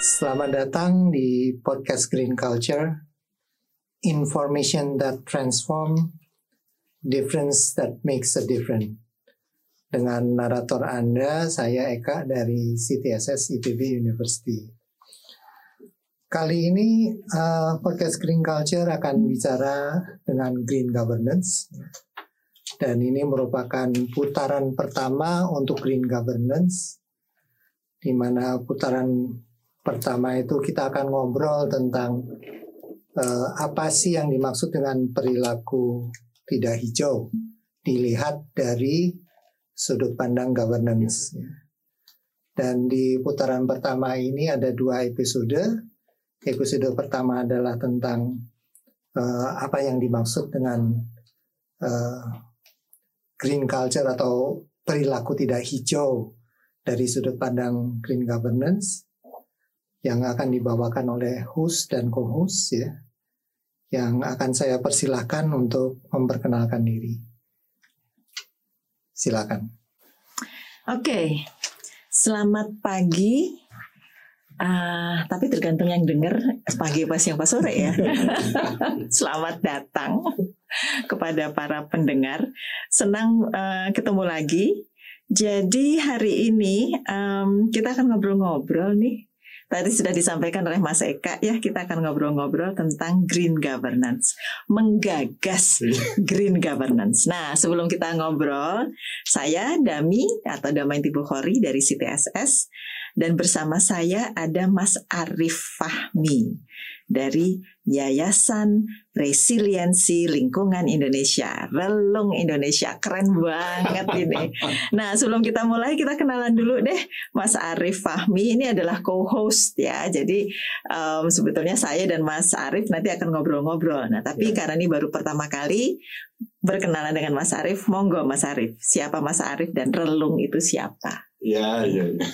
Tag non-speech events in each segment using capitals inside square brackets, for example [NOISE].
Selamat datang di podcast Green Culture. Information that transform, difference that makes a difference. Dengan narator Anda, saya Eka dari CTSS IPB University. Kali ini uh, podcast Green Culture akan bicara dengan green governance dan ini merupakan putaran pertama untuk green governance di mana putaran pertama itu kita akan ngobrol tentang uh, apa sih yang dimaksud dengan perilaku tidak hijau dilihat dari sudut pandang governance. Dan di putaran pertama ini ada dua episode. Episode pertama adalah tentang uh, apa yang dimaksud dengan uh, green culture atau perilaku tidak hijau dari sudut pandang green governance yang akan dibawakan oleh host dan co-host ya yang akan saya persilahkan untuk memperkenalkan diri. Silakan. Oke, okay. selamat pagi. Uh, tapi tergantung yang dengar pagi pas yang pas sore ya. [LAUGHS] selamat datang [LAUGHS] kepada para pendengar. Senang uh, ketemu lagi. Jadi hari ini um, kita akan ngobrol-ngobrol nih. Tadi sudah disampaikan oleh Mas Eka ya kita akan ngobrol-ngobrol tentang green governance, menggagas iya. green governance. Nah sebelum kita ngobrol, saya Dami atau Damain Tibukhori dari CTSS dan bersama saya ada Mas Arif Fahmi dari Yayasan Resiliensi Lingkungan Indonesia, Relung Indonesia. Keren banget ini. [LAUGHS] Nah, sebelum kita mulai kita kenalan dulu deh. Mas Arif Fahmi ini adalah co-host ya. Jadi um, sebetulnya saya dan Mas Arif nanti akan ngobrol-ngobrol. Nah, tapi ya. karena ini baru pertama kali berkenalan dengan Mas Arif, monggo Mas Arif. Siapa Mas Arif dan Relung itu siapa? Ya, ya, ya.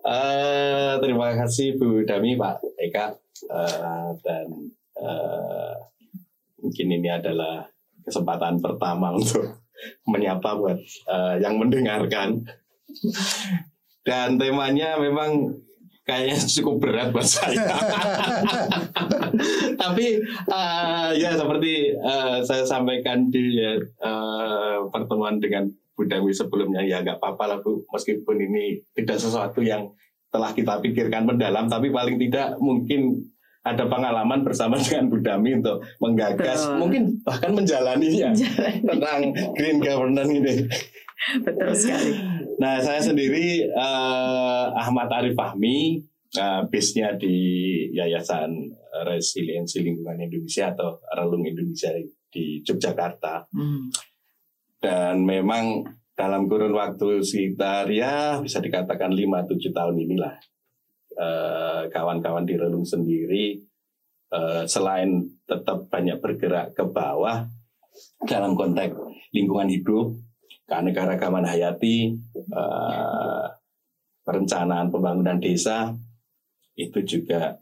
Uh, terima kasih Bu Dami, Pak Eka, uh, dan uh, mungkin ini adalah kesempatan pertama untuk menyapa buat uh, yang mendengarkan. Dan temanya memang kayaknya cukup berat buat saya. [LAUGHS] Tapi uh, ya seperti uh, saya sampaikan di uh, pertemuan dengan Bu Dewi sebelumnya ya nggak apa-apa lah Bu meskipun ini tidak sesuatu yang telah kita pikirkan mendalam tapi paling tidak mungkin ada pengalaman bersama [LAUGHS] dengan Bu Dami untuk menggagas Betul. mungkin bahkan menjalaninya Menjalani. tentang green governance ini. Betul sekali. Nah, saya sendiri uh, Ahmad Arif Fahmi, uh, base-nya di Yayasan Resiliensi Lingkungan Indonesia atau Relung Indonesia di Yogyakarta. Hmm dan memang dalam kurun waktu sekitar ya bisa dikatakan 5-7 tahun inilah eh, kawan-kawan di Relung sendiri eh, selain tetap banyak bergerak ke bawah dalam konteks lingkungan hidup, keanekaragaman hayati, eh, perencanaan pembangunan desa itu juga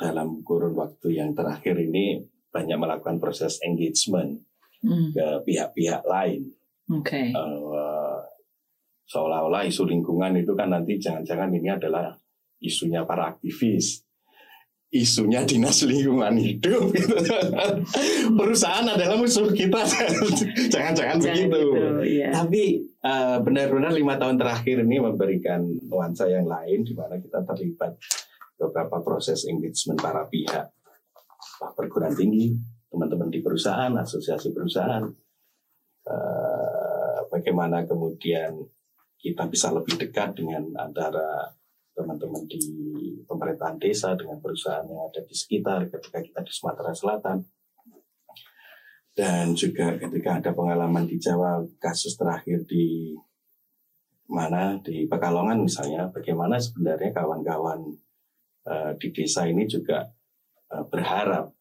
dalam kurun waktu yang terakhir ini banyak melakukan proses engagement hmm. ke pihak-pihak lain. Okay. Uh, seolah-olah isu lingkungan itu kan nanti jangan-jangan ini adalah isunya para aktivis isunya dinas lingkungan hidup gitu. perusahaan adalah musuh kita jangan-jangan begitu gitu, iya. tapi uh, benar-benar lima tahun terakhir ini memberikan nuansa yang lain di mana kita terlibat beberapa proses engagement para pihak perguruan tinggi teman-teman di perusahaan, asosiasi perusahaan, uh, bagaimana kemudian kita bisa lebih dekat dengan antara teman-teman di pemerintahan desa dengan perusahaan yang ada di sekitar ketika kita di Sumatera Selatan. Dan juga ketika ada pengalaman di Jawa kasus terakhir di mana? Di Pekalongan misalnya bagaimana sebenarnya kawan-kawan uh, di desa ini juga uh, berharap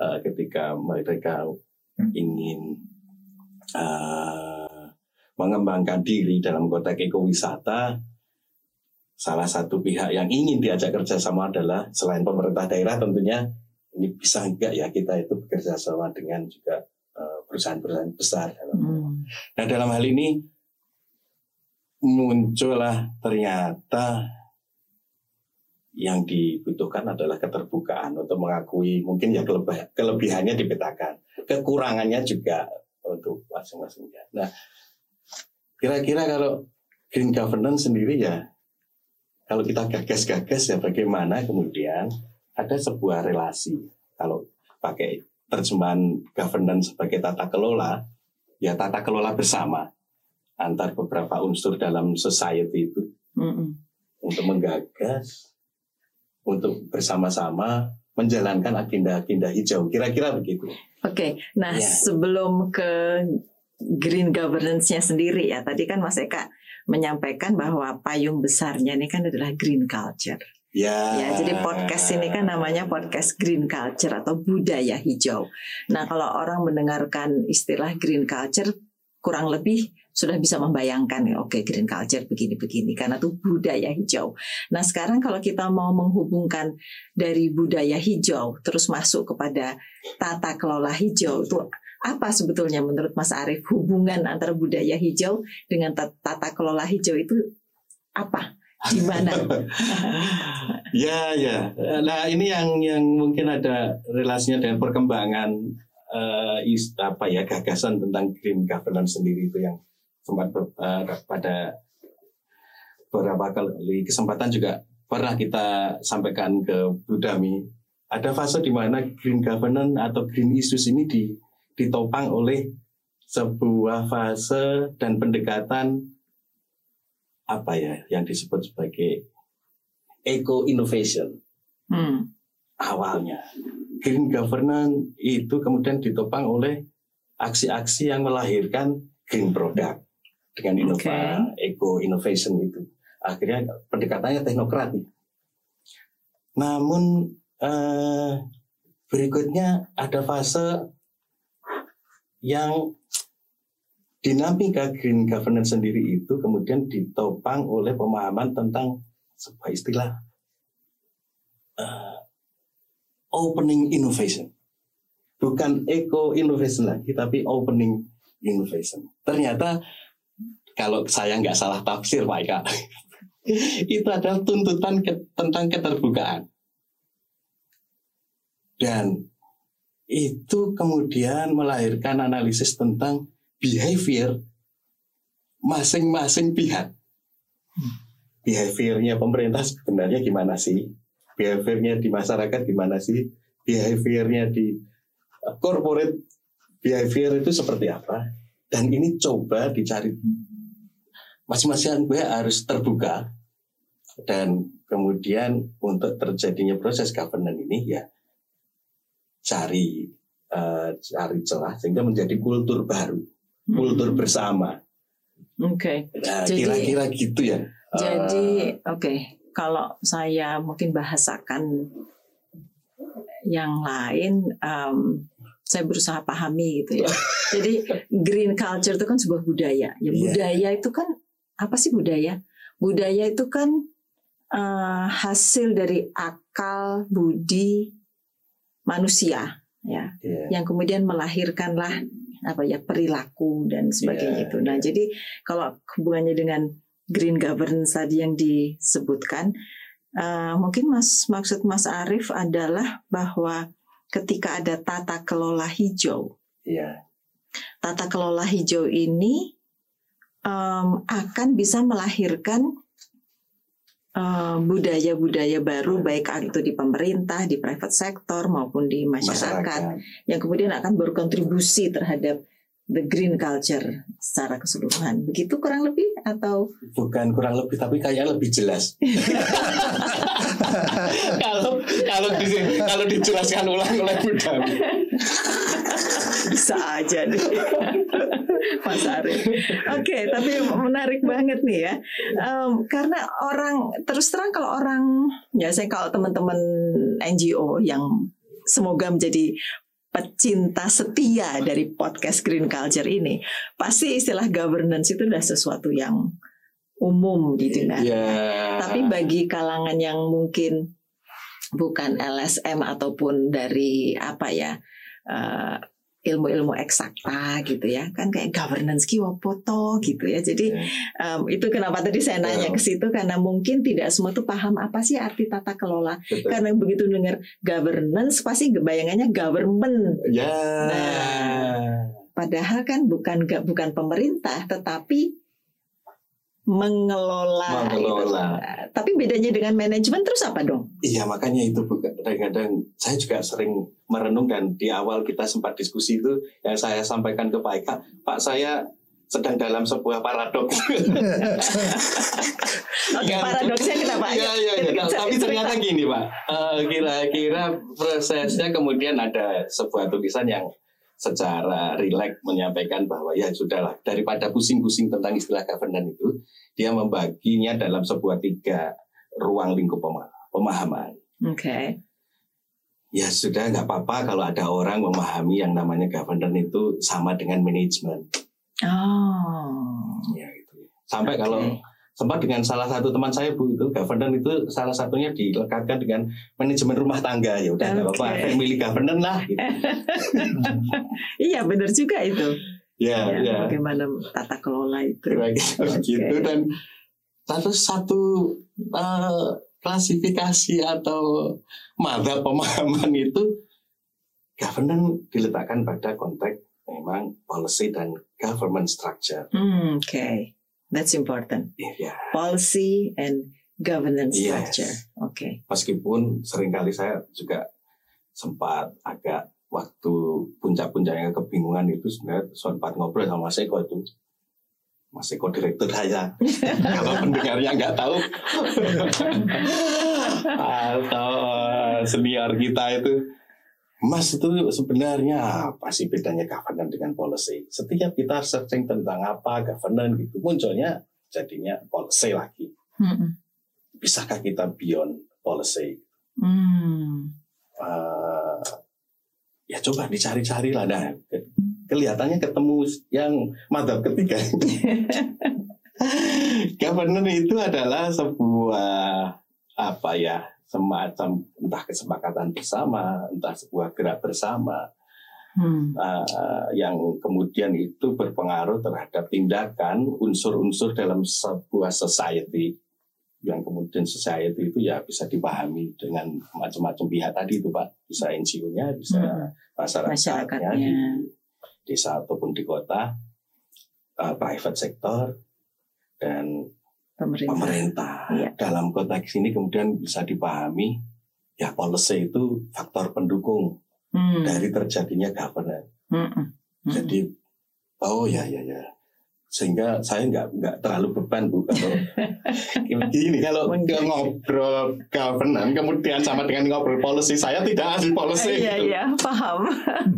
uh, ketika mereka hmm. ingin uh, mengembangkan diri dalam konteks ekowisata, salah satu pihak yang ingin diajak kerjasama adalah selain pemerintah daerah tentunya ini bisa enggak ya kita itu bekerja sama dengan juga eh, perusahaan-perusahaan besar. Hmm. Nah dalam hal ini muncullah ternyata yang dibutuhkan adalah keterbukaan untuk mengakui mungkin ya kelebih, kelebihannya dipetakan, kekurangannya juga untuk masing-masingnya. Nah, kira-kira kalau green governance sendiri ya, kalau kita gagas-gagas ya bagaimana kemudian ada sebuah relasi. Kalau pakai terjemahan governance sebagai tata kelola, ya tata kelola bersama antar beberapa unsur dalam society itu mm -mm. untuk menggagas untuk bersama-sama menjalankan agenda-agenda hijau. Kira-kira begitu. Oke, okay. nah ya. sebelum ke green governance-nya sendiri ya, tadi kan Mas Eka menyampaikan bahwa payung besarnya ini kan adalah green culture. Ya. ya, jadi podcast ini kan namanya podcast green culture atau budaya hijau. Nah, kalau orang mendengarkan istilah green culture, kurang lebih sudah bisa membayangkan ya oke green culture begini-begini karena itu budaya hijau. Nah sekarang kalau kita mau menghubungkan dari budaya hijau terus masuk kepada tata kelola hijau itu apa sebetulnya menurut Mas Arief hubungan antara budaya hijau dengan tata kelola hijau itu apa? Di mana? [LAUGHS] ya ya. Nah ini yang yang mungkin ada relasinya dengan perkembangan uh, apa ya gagasan tentang green governance sendiri itu yang sempat uh, pada beberapa kali kesempatan juga pernah kita sampaikan ke Budami ada fase di mana green governance atau green issues ini di, ditopang oleh sebuah fase dan pendekatan apa ya yang disebut sebagai eco innovation. Hmm. awalnya. Green governance itu kemudian ditopang oleh aksi-aksi yang melahirkan green product dengan inovasi okay. eco innovation itu akhirnya pendekatannya teknokratik. Namun eh, berikutnya ada fase yang dinamika green governance sendiri itu kemudian ditopang oleh pemahaman tentang sebuah istilah uh, opening innovation. Bukan eco innovation lagi, tapi opening innovation. Ternyata kalau saya nggak salah tafsir Pak Eka, [LAUGHS] itu adalah tuntutan ke, tentang keterbukaan. Dan itu kemudian melahirkan analisis tentang behavior masing-masing pihak. Behaviornya pemerintah sebenarnya gimana sih? Behaviornya di masyarakat gimana sih? Behaviornya di corporate behavior itu seperti apa? Dan ini coba dicari masing-masing gue harus terbuka dan kemudian untuk terjadinya proses governance ini ya cari uh, cari celah sehingga menjadi kultur baru, kultur hmm. bersama. Oke. Okay. Nah, kira-kira gitu ya. Jadi uh, oke, okay. kalau saya mungkin bahasakan yang lain, um, saya berusaha pahami gitu ya. [LAUGHS] Jadi green culture itu kan sebuah budaya. Ya iya. budaya yeah. itu kan apa sih budaya? Budaya itu kan uh, hasil dari akal budi manusia ya, yeah. yang kemudian melahirkanlah apa ya perilaku dan sebagainya yeah. itu. Nah, jadi kalau hubungannya dengan green governance tadi yang disebutkan, uh, mungkin Mas maksud Mas Arief adalah bahwa ketika ada tata kelola hijau, yeah. tata kelola hijau ini um, akan bisa melahirkan budaya-budaya um, baru baik itu di pemerintah, di private sector maupun di masyarakat, masyarakat. yang kemudian akan berkontribusi terhadap the green culture secara keseluruhan. Begitu kurang lebih atau bukan kurang lebih tapi kayaknya lebih jelas. [LAUGHS] kalau kalau di, kalau dijelaskan ulang oleh Budami. Bisa aja nih. Mas Arief. Oke, okay, tapi menarik banget nih ya. Um, karena orang terus terang kalau orang ya saya kalau teman-teman NGO yang semoga menjadi pecinta setia dari podcast Green Culture ini, pasti istilah governance itu adalah sesuatu yang umum didengar. Yeah. Tapi bagi kalangan yang mungkin bukan LSM ataupun dari apa ya uh, ilmu-ilmu eksakta gitu ya kan kayak governance ki foto gitu ya jadi um, itu kenapa tadi saya nanya ke situ karena mungkin tidak semua tuh paham apa sih arti tata kelola Betul. karena begitu dengar governance pasti bayangannya government Ya. Nah. padahal kan bukan bukan pemerintah tetapi mengelola, Mengelola. gitu. tapi bedanya dengan manajemen terus apa dong Iya makanya itu kadang-kadang saya juga sering merenung dan di awal kita sempat diskusi itu yang saya sampaikan ke Pak Eka, Pak saya sedang dalam sebuah paradoks. [LAUGHS] Oke, Iya. paradoksnya kenapa? Iya iya iya. cerita- Tapi ternyata gini Pak, Eh, kira-kira prosesnya kemudian ada sebuah tulisan yang secara rileks menyampaikan bahwa ya sudahlah daripada pusing-pusing tentang istilah governance itu, dia membaginya dalam sebuah tiga ruang lingkup pema- pemahaman. Oke. Ya sudah nggak apa-apa kalau ada orang memahami yang namanya governance itu sama dengan manajemen. Oh. Ya, gitu. Sampai Oke. kalau sempat dengan salah satu teman saya bu itu governance itu salah satunya dilekatkan dengan manajemen rumah tangga ya udah nggak apa-apa Oke. family governance lah. Gitu. [LAUGHS] Iya benar juga itu. Ya Ya, ya. Bagaimana tata kelola itu? Begitu Oke. dan terus satu eh, klasifikasi atau mata pemahaman itu governance diletakkan pada konteks memang policy dan government structure. Hmm, Oke, that's important. Iya. Policy and governance Yes. structure. Oke. Meskipun sering kali saya juga sempat agak waktu puncak-puncaknya kebingungan itu sebenarnya sempat ngobrol sama Mas Eko itu. Mas Eko direktur saya. [LAUGHS] Kalau pendengarnya nggak tahu. [LAUGHS] Atau eh, senior kita itu. Mas itu sebenarnya apa sih bedanya governance dengan policy? Setiap kita searching tentang apa governance gitu munculnya jadinya policy lagi. Hmm. Bisakah kita beyond policy? Hmm. eh, ya coba dicari-cari lah nah kelihatannya ketemu yang madhab ketiga [LAUGHS] governance itu adalah sebuah apa ya semacam entah kesepakatan bersama entah sebuah gerak bersama Hmm. eh, yang kemudian itu berpengaruh terhadap tindakan unsur-unsur dalam sebuah society yang kemudian society itu ya bisa dipahami dengan macam-macam pihak tadi itu pak bisa NGO-nya bisa Hmm. masyarakatnya Masyarakatnya. di desa ataupun di kota eh, private sector dan Pemerintah. pemerintah Iya. dalam konteks ini kemudian bisa dipahami ya policy itu faktor pendukung Hmm. dari terjadinya governance Hmm. Hmm. jadi oh ya ya ya sehingga saya nggak nggak terlalu beban bu kalau [LAUGHS] gini kalau ngobrol governance kemudian sama dengan ngobrol policy saya tidak ahli policy Iya iya paham.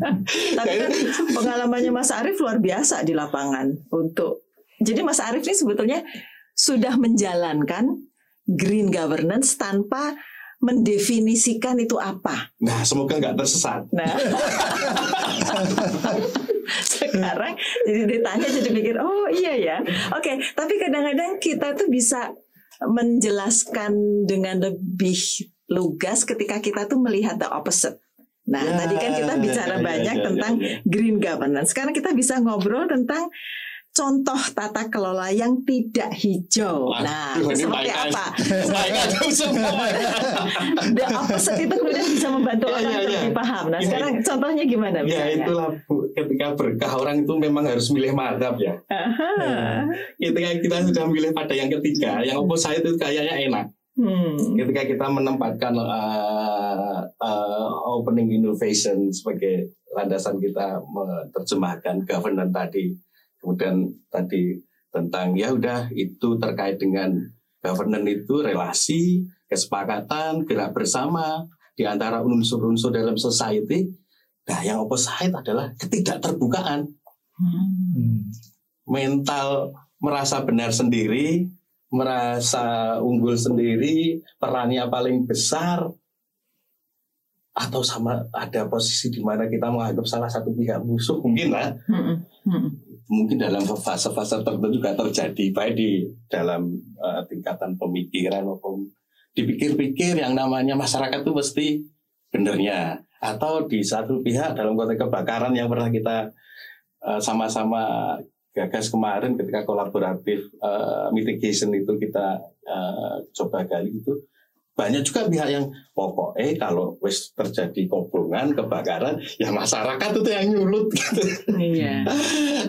[LAUGHS] Tapi kan pengalamannya Mas Arief luar biasa di lapangan untuk. Jadi Mas Arief ini sebetulnya sudah menjalankan green governance tanpa mendefinisikan itu apa. nah semoga nggak tersesat Nah, [LAUGHS] sekarang jadi ditanya jadi pikir oh iya ya. Oke, tapi kadang-kadang kita tuh bisa menjelaskan dengan lebih lugas ketika kita tuh melihat the opposite. Nah, Ya, tadi kan kita bicara ya, ya, banyak ya, tentang ya, ya. green governance. Sekarang kita bisa ngobrol tentang contoh tata kelola yang tidak hijau. Nah, Waduh, ini seperti apa? The opposite itu kemudian bisa membantu Ya, orang ya, untuk ya. lebih paham. Nah, Ya, sekarang contohnya gimana ya misalnya? itulah bu ketika berkah orang itu memang harus milih madhab ya Aha. ketika kita sudah milih pada yang ketiga yang opposite itu kayaknya enak Hmm. ketika kita menempatkan uh, uh, opening innovation sebagai landasan kita menerjemahkan governance tadi kemudian tadi tentang ya udah itu terkait dengan governance itu relasi kesepakatan gerak bersama di antara unsur-unsur dalam society nah yang opposite adalah ketidakterbukaan Hmm. mental merasa benar sendiri, merasa unggul sendiri, perannya paling besar, atau sama ada posisi di mana kita menganggap salah satu pihak musuh mungkin lah, Hmm. Hmm. Mungkin dalam fase-fase tertentu juga terjadi baik di dalam eh, tingkatan pemikiran maupun dipikir-pikir yang namanya masyarakat itu mesti benernya. Atau di satu pihak dalam konteks kebakaran yang pernah kita uh, sama-sama gagas kemarin ketika kolaboratif uh, mitigation itu kita uh, coba gali itu banyak juga pihak yang pokok eh kalau wis terjadi kobongan kebakaran ya masyarakat itu yang nyulut [LAUGHS] gitu. Iya.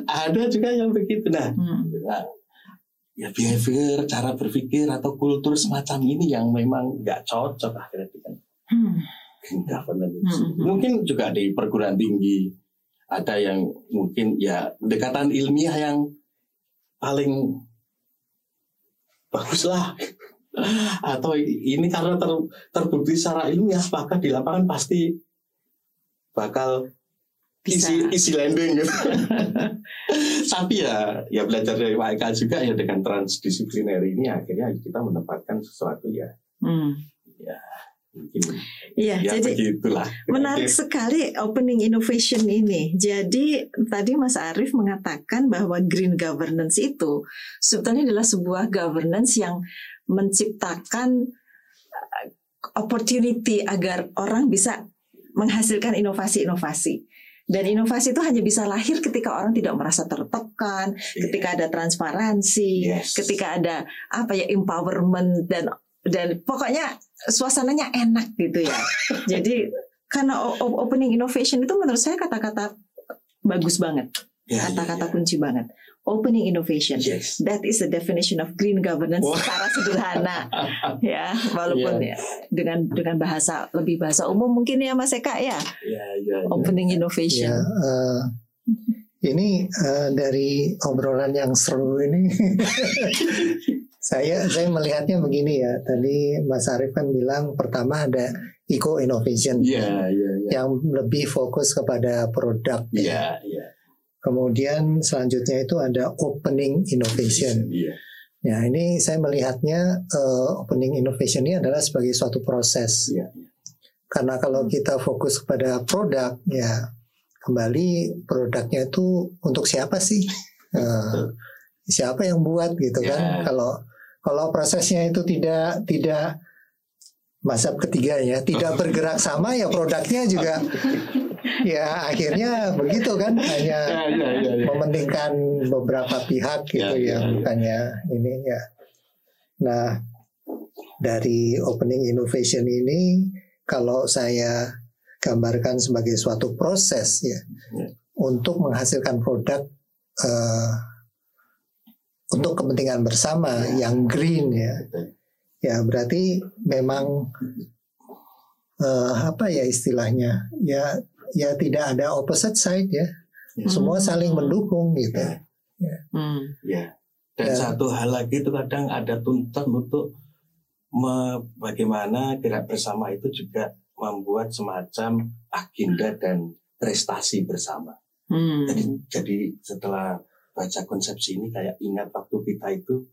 ada juga yang begitu nah, Hmm. nah, ya behavior cara berpikir atau kultur semacam ini yang memang nggak cocok akhirnya dengan Hmm. governance. Hmm. mungkin juga di perguruan tinggi ada yang mungkin ya pendekatan ilmiah yang paling bagus lah atau ini karena ter, terbukti secara ilmiah maka di lapangan pasti bakal Bisa. isi isi landing gitu. [LAUGHS] tapi ya ya belajar dari Eka juga ya dengan transdisipliner ini akhirnya kita menempatkan sesuatu ya Hmm. mungkin Iya, ya jadi begitulah Menarik sekali opening innovation ini. Jadi tadi Mas Arief mengatakan bahwa green governance itu sebetulnya adalah sebuah governance yang menciptakan uh, opportunity agar orang bisa menghasilkan inovasi-inovasi. Dan inovasi itu hanya bisa lahir ketika orang tidak merasa tertekan, Iya. ketika ada transparansi, Yes. ketika ada apa ya empowerment dan dan pokoknya suasananya enak gitu ya. [LAUGHS] Jadi karena opening innovation itu menurut saya kata-kata bagus banget, Ya, kata-kata ya, ya. kunci banget. Opening innovation. Yes. That is the definition of green governance Wah. secara sederhana, [LAUGHS] ya. Walaupun ya dengan dengan bahasa lebih bahasa umum mungkin ya Mas Eka ya. Ya, ya, ya. Opening Ya, innovation. eh, ini eh, dari obrolan yang seru ini, [LAUGHS] saya saya melihatnya begini ya. Tadi Mas Arief kan bilang pertama ada eco innovation Iya, iya, iya. yang lebih fokus kepada produk. Iya, iya. Kemudian selanjutnya itu ada opening innovation. Iya. Ya ini saya melihatnya eh, opening innovation ini adalah sebagai suatu proses. Iya. Karena kalau kita fokus kepada produk, ya kembali produknya itu untuk siapa sih? [LAUGHS] Eh, siapa yang buat gitu Ya. kan? Kalau kalau prosesnya itu tidak tidak mazhab ketiganya tidak [LAUGHS] bergerak sama ya produknya juga [LAUGHS] ya akhirnya begitu kan hanya Ya, ya, ya, ya. mementingkan beberapa pihak gitu Ya, ya, ya, ya. bukannya ini ya. Nah, dari opening innovation ini kalau saya gambarkan sebagai suatu proses ya Ya. untuk menghasilkan produk eh, untuk kepentingan bersama yang green ya. Ya, berarti memang eh, apa ya istilahnya? Ya ya tidak ada opposite side ya. Ya. Semua saling mendukung gitu. Hmm. Ya. Dan Ya. satu hal lagi itu kadang ada tuntutan untuk me- bagaimana gerak bersama itu juga membuat semacam agenda dan prestasi bersama. Hmm. Jadi, jadi setelah baca konsepsi ini kayak ingat waktu kita itu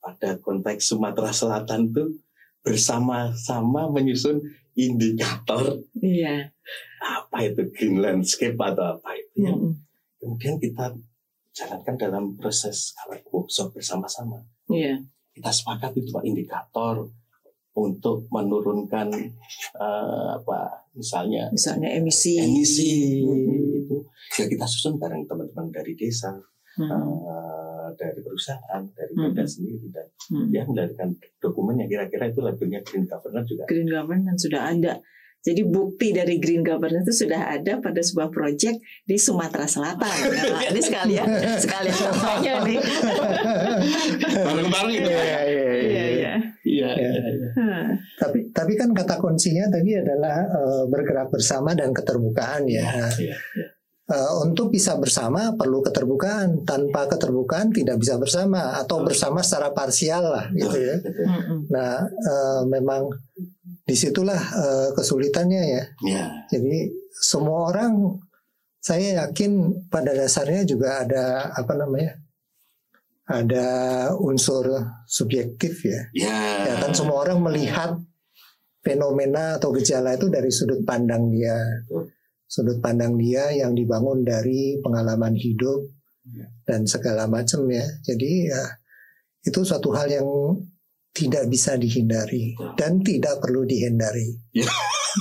pada konteks Sumatera Selatan tuh bersama-sama menyusun indikator Iya. apa itu green landscape atau apa itu yang Hmm. kemudian kita jalankan dalam proses workshop bersama-sama. Iya. Kita sepakat itu Pak indikator untuk menurunkan eh, apa misalnya Misalnya emisi. emisi Hmm. itu ya kita susun bareng teman-teman dari desa, Hmm. eh, dari perusahaan, dari Hmm. Pemda sendiri dan Hmm. ya melahirkan dokumen yang kira-kira itu labelnya green governance juga. Green governance sudah ada. Jadi bukti dari green governance itu sudah ada pada sebuah proyek di Sumatera Selatan. [LAUGHS] Nah, ini sekalian sekalian [LAUGHS] kampanye nih. Bareng-bareng itu. Iya, iya, iya. Iya, iya. Iya, Ya. iya. Hmm. Tapi tapi kan kata kuncinya tadi adalah eh, bergerak bersama dan keterbukaan ya. Nah, Iya, iya. Eh, untuk bisa bersama perlu keterbukaan. Tanpa keterbukaan tidak bisa bersama atau bersama secara parsial lah gitu ya. Nah, eh, memang di situlah eh, kesulitannya ya. Iya. Jadi semua orang saya yakin pada dasarnya juga ada apa namanya? Ada unsur subjektif ya. Iya. Ya kan semua orang melihat fenomena atau gejala itu dari sudut pandang dia. Sudut pandang dia yang dibangun dari pengalaman hidup Ya. dan segala macam ya. Jadi ya itu suatu hal yang tidak bisa dihindari Betul. dan tidak perlu dihindari. Ya.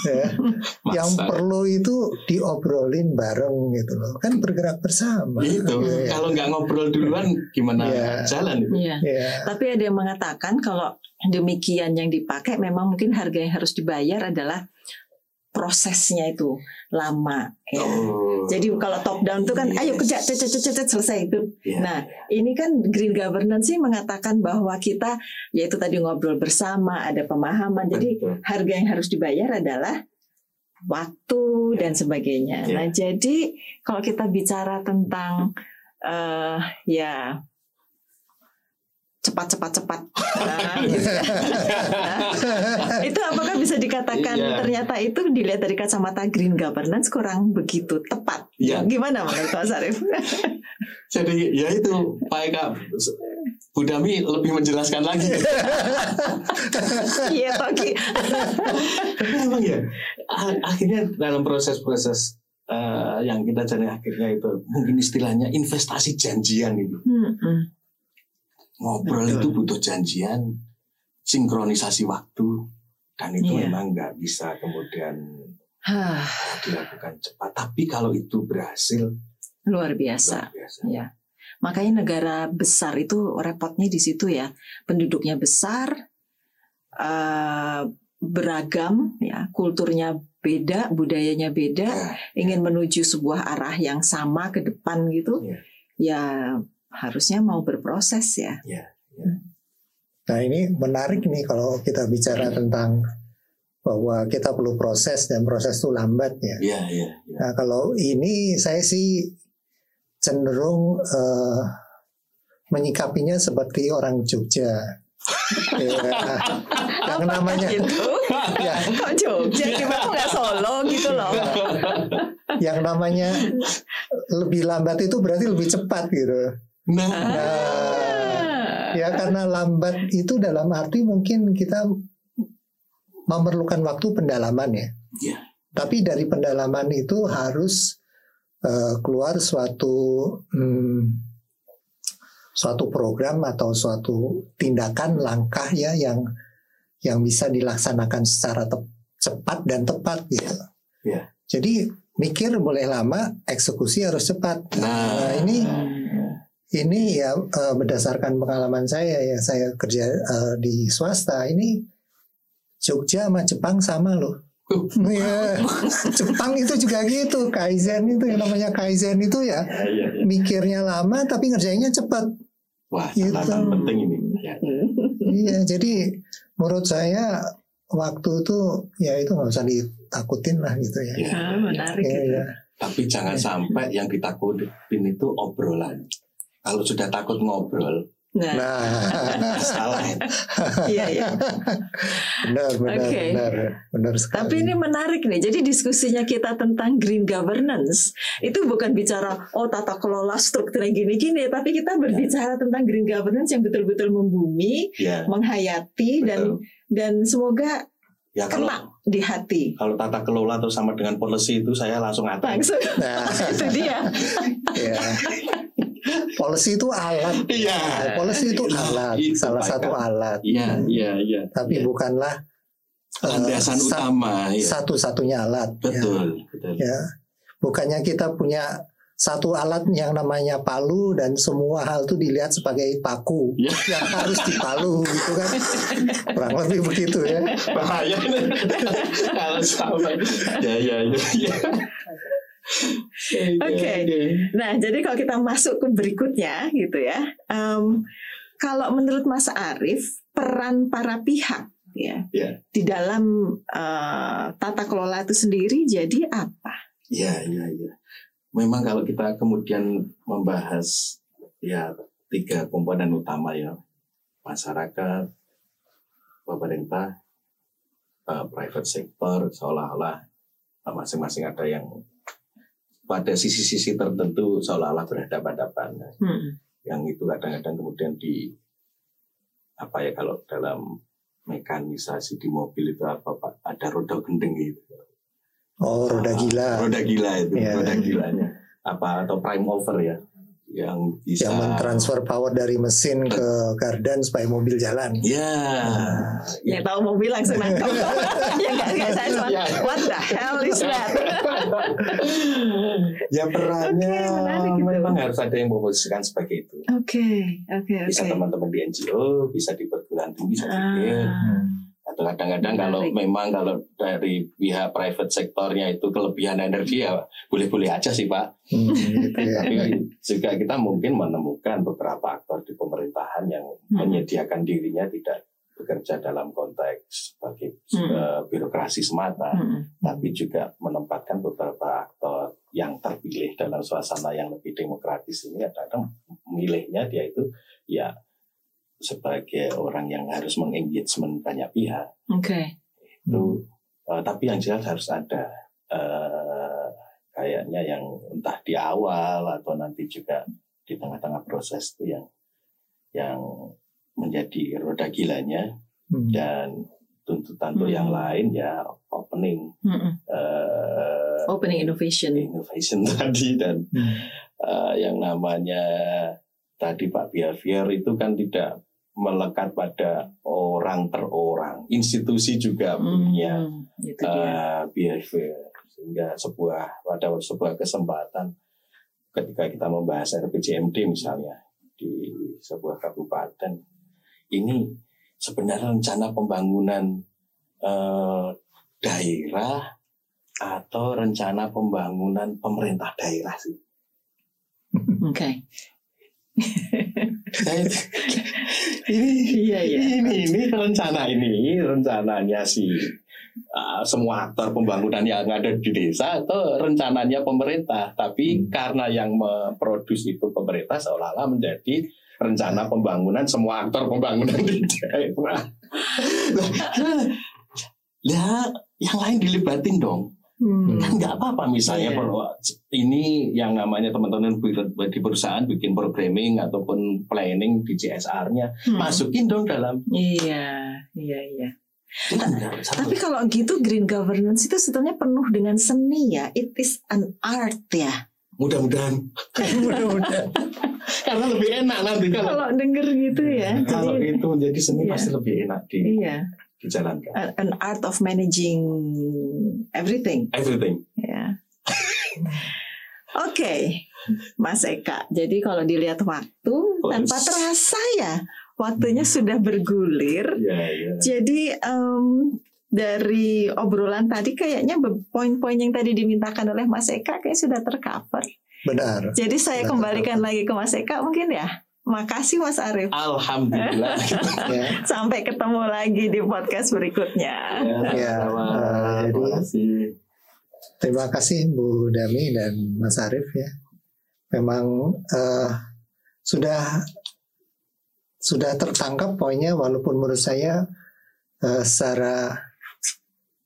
Ya. [LAUGHS] Yang Masa- perlu itu diobrolin bareng gitu loh. Kan bergerak bersama. itu Iya. kalau nggak ngobrol duluan gimana Iya. jalan itu Iya. Ya. Tapi ada yang mengatakan kalau demikian yang dipakai memang mungkin harga yang harus dibayar adalah prosesnya itu lama ya. Oh. Jadi kalau top down itu kan ayo kerja cet, cet, cet, cet, selesai itu. Iya. Nah, ini kan green governance sih mengatakan bahwa kita yaitu tadi ngobrol bersama, ada pemahaman. Jadi Betul. harga yang harus dibayar adalah waktu dan sebagainya. Ya. Nah, jadi kalau kita bicara tentang eh ya cepat-cepat-cepat, nah, gitu ya. Nah, itu apakah bisa dikatakan Iya. ternyata itu dilihat dari kacamata green governance kurang begitu tepat? Iya. Gimana menurut Mas Arief? [LAUGHS] Jadi ya itu Pak Eka Bu Dami lebih menjelaskan lagi. [LAUGHS] Iya, Toki. [LAUGHS] Emang ya akhirnya dalam proses-proses eh, yang kita cari akhirnya itu mungkin istilahnya investasi janjian itu Hmm, ngobrol Betul. itu butuh janjian sinkronisasi waktu dan itu Iya. memang nggak bisa kemudian Hah, dilakukan cepat tapi kalau itu berhasil luar biasa. luar biasa Ya. Makanya negara besar itu repotnya di situ ya. Penduduknya besar, eh, beragam, ya, kulturnya beda, budayanya beda, Ya, ingin menuju sebuah arah yang sama ke depan gitu. Iya. Ya harusnya mau berproses ya. Nah ini menarik nih kalau kita bicara tentang bahwa kita perlu proses dan proses itu lambat ya. Iya, iya, iya. Nah kalau ini saya sih cenderung eh, menyikapinya seperti orang Jogja. [LAUGHS] Ya, yang namanya Gitu. ya, Kok Jogja gimana kok nggak Solo gitu loh. yang namanya lebih lambat itu berarti lebih cepat gitu. Nah, Ah. Ya karena lambat itu dalam arti mungkin kita memerlukan waktu pendalaman ya. Iya. Tapi dari pendalaman itu harus eh, keluar suatu hmm, suatu program atau suatu tindakan langkah ya yang yang bisa dilaksanakan secara tep- cepat dan tepat gitu. Iya. Jadi mikir boleh lama, eksekusi harus cepat. Nah. Nah, ini ini ya eh, berdasarkan pengalaman saya ya saya kerja eh, di swasta ini Jogja sama Jepang sama loh. Iya. Jepang itu juga gitu kaizen itu yang namanya kaizen itu ya iya, iya, iya. mikirnya lama tapi ngerjainnya cepat. Wah, Gitu. penting ini. Ya. Iya jadi menurut saya waktu itu ya itu nggak usah ditakutin lah gitu ya. Iya, iya. menarik Iya, gitu. iya. Tapi jangan sampai yang ditakutin itu obrolan. Kalau sudah takut ngobrol, Nah, Nah, salah. ya. [LAUGHS] iya iya. benar benar benar benar sekali. Tapi ini menarik nih. Jadi diskusinya kita tentang green governance itu bukan bicara oh tata kelola strukturnya gini-gini, tapi kita berbicara tentang green governance yang betul-betul membumi, Ya, menghayati dan betul. dan semoga Ya kalau kena di hati. kalau tata kelola atau sama dengan policy itu saya langsung atas. Langsung Nah, [LAUGHS] itu dia. [LAUGHS] ya. Policy itu alat. Iya. Policy itu Nah, alat, itu, salah Pak satu alat. Iya, iya, iya. Tapi Iya. bukanlah eh, landasan sa- utama. Ya. satu-satunya alat. ya. Betul, betul. Ya. Bukannya kita punya satu alat yang namanya palu dan semua hal itu dilihat sebagai paku Ya. yang harus dipalu gitu kan. [LAUGHS] Kurang lebih begitu ya. Bahaya [LAUGHS] kalau. Ya, ya, ya. ya. Oke. Nah, jadi kalau kita masuk ke berikutnya gitu ya. em, kalau menurut Mas Arief, peran para pihak ya Ya. di dalam eh, tata kelola itu sendiri jadi apa? Iya, iya, iya. Memang kalau kita kemudian membahas ya tiga komponen utama ya, masyarakat, pemerintah, eh, private sector, seolah-olah masing-masing ada yang pada sisi-sisi tertentu seolah-olah berhadapan-hadapan. Hmm. Yang itu kadang-kadang kemudian di apa ya kalau dalam mekanisasi di mobil itu apa pak ada roda gendeng gitu Oh, roda gila. Roda gila itu, Iya. roda gilanya. Apa atau prime over ya. Yang bisa yang mentransfer power dari mesin ke gardan supaya mobil jalan. Ya, Yang tahu mobil langsung nangkep. [LAUGHS] ya enggak enggak saya cuma Ya. what the hell is that? [LAUGHS] ya perannya itu. memang harus ada yang memposisikan sebagai itu. Oke, oke, Bisa oke. teman-teman di NGO, bisa di perguruan tinggi saya pikir. Ah, kadang-kadang kalau Menarik. memang kalau dari pihak private sektornya itu kelebihan energi ya boleh-boleh aja sih Pak. Hmm, gitu ya. Tapi juga kita mungkin menemukan beberapa aktor di pemerintahan yang Hmm. menyediakan dirinya tidak bekerja dalam konteks sebagai Hmm. eh, birokrasi semata, mm, tapi juga menempatkan beberapa aktor yang terpilih dalam suasana yang lebih demokratis ini kadang memilihnya dia itu ya sebagai orang yang harus mengengagement banyak pihak Oke. itu eh, tapi yang jelas harus ada eh, kayaknya yang entah di awal atau nanti juga di tengah-tengah proses itu yang yang menjadi roda gilanya Hmm. dan tuntutan Hmm. yang lain ya opening Mm-mm. eh, Opening innovation. innovation [LAUGHS] tadi dan Hmm. eh, yang namanya tadi Pak behavior itu kan tidak melekat pada orang per orang institusi juga punya Hmm, itu dia. uh, behavior sehingga sebuah pada sebuah kesempatan ketika kita membahas RPJMD misalnya di sebuah kabupaten ini sebenarnya rencana pembangunan uh, daerah atau rencana pembangunan pemerintah daerah sih Oke. Ini Iya, iya. ini ini rencana ini rencananya si uh, semua aktor pembangunan yang ada di desa atau rencananya pemerintah tapi Hmm. karena yang memproduksi itu pemerintah seolah-olah menjadi rencana pembangunan semua aktor pembangunan di daerah yang lain dilibatin dong Hmm. kan nggak apa-apa misalnya Iya. bahwa ini yang namanya teman-teman di perusahaan bikin programming ataupun planning di CSR-nya Hmm. masukin dong dalam Iya, iya, iya. Tapi kalau gitu green governance itu sebetulnya penuh dengan seni ya. It is an art ya. mudah-mudahan [LAUGHS] Mudah-mudahan. [LAUGHS] karena lebih enak nanti kalau Kalau denger gitu ya. kalau Jadi, itu menjadi seni Iya. pasti lebih enak di, iya, dijalankan an, art of managing everything everything ya. Oke, Mas Eka. Jadi kalau dilihat waktu tanpa terasa ya, waktunya sudah bergulir. ya ya Jadi em, dari obrolan tadi kayaknya poin-poin yang tadi dimintakan oleh Mas Eka kayak sudah tercover. Benar. Jadi saya Sudah kembalikan lagi ke Mas Eka mungkin ya. Makasih Mas Arief. alhamdulillah [LAUGHS] Ya. Sampai ketemu lagi di podcast berikutnya. Ya, sama-sama. eh, jadi- Terima kasih. Terima kasih Bu Dami dan Mas Arief ya. Memang eh, sudah sudah tertangkap poinnya walaupun menurut saya eh, secara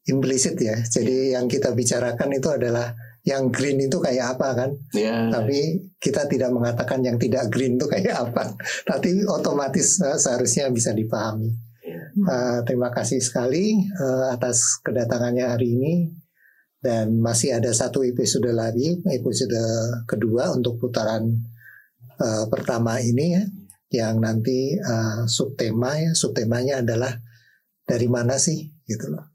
implisit ya. Jadi yang kita bicarakan itu adalah yang green itu kayak apa kan? ya Tapi kita tidak mengatakan yang tidak green itu kayak apa. Tapi otomatis eh, seharusnya bisa dipahami. Eh, terima kasih sekali eh, atas kedatangannya hari ini dan masih ada satu episode lagi, episode kedua untuk putaran eh, pertama ini ya, yang nanti eh, subtema ya, subtemanya adalah dari mana sih gitu loh,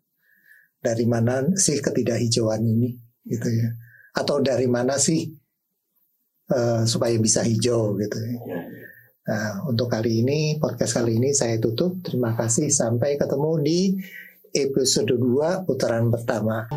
dari mana sih ketidakhijauan ini gitu ya, atau dari mana sih eh, supaya bisa hijau gitu ya. Ya. Nah, untuk kali ini, podcast kali ini saya tutup. Terima kasih. Sampai ketemu di episode 2 putaran pertama.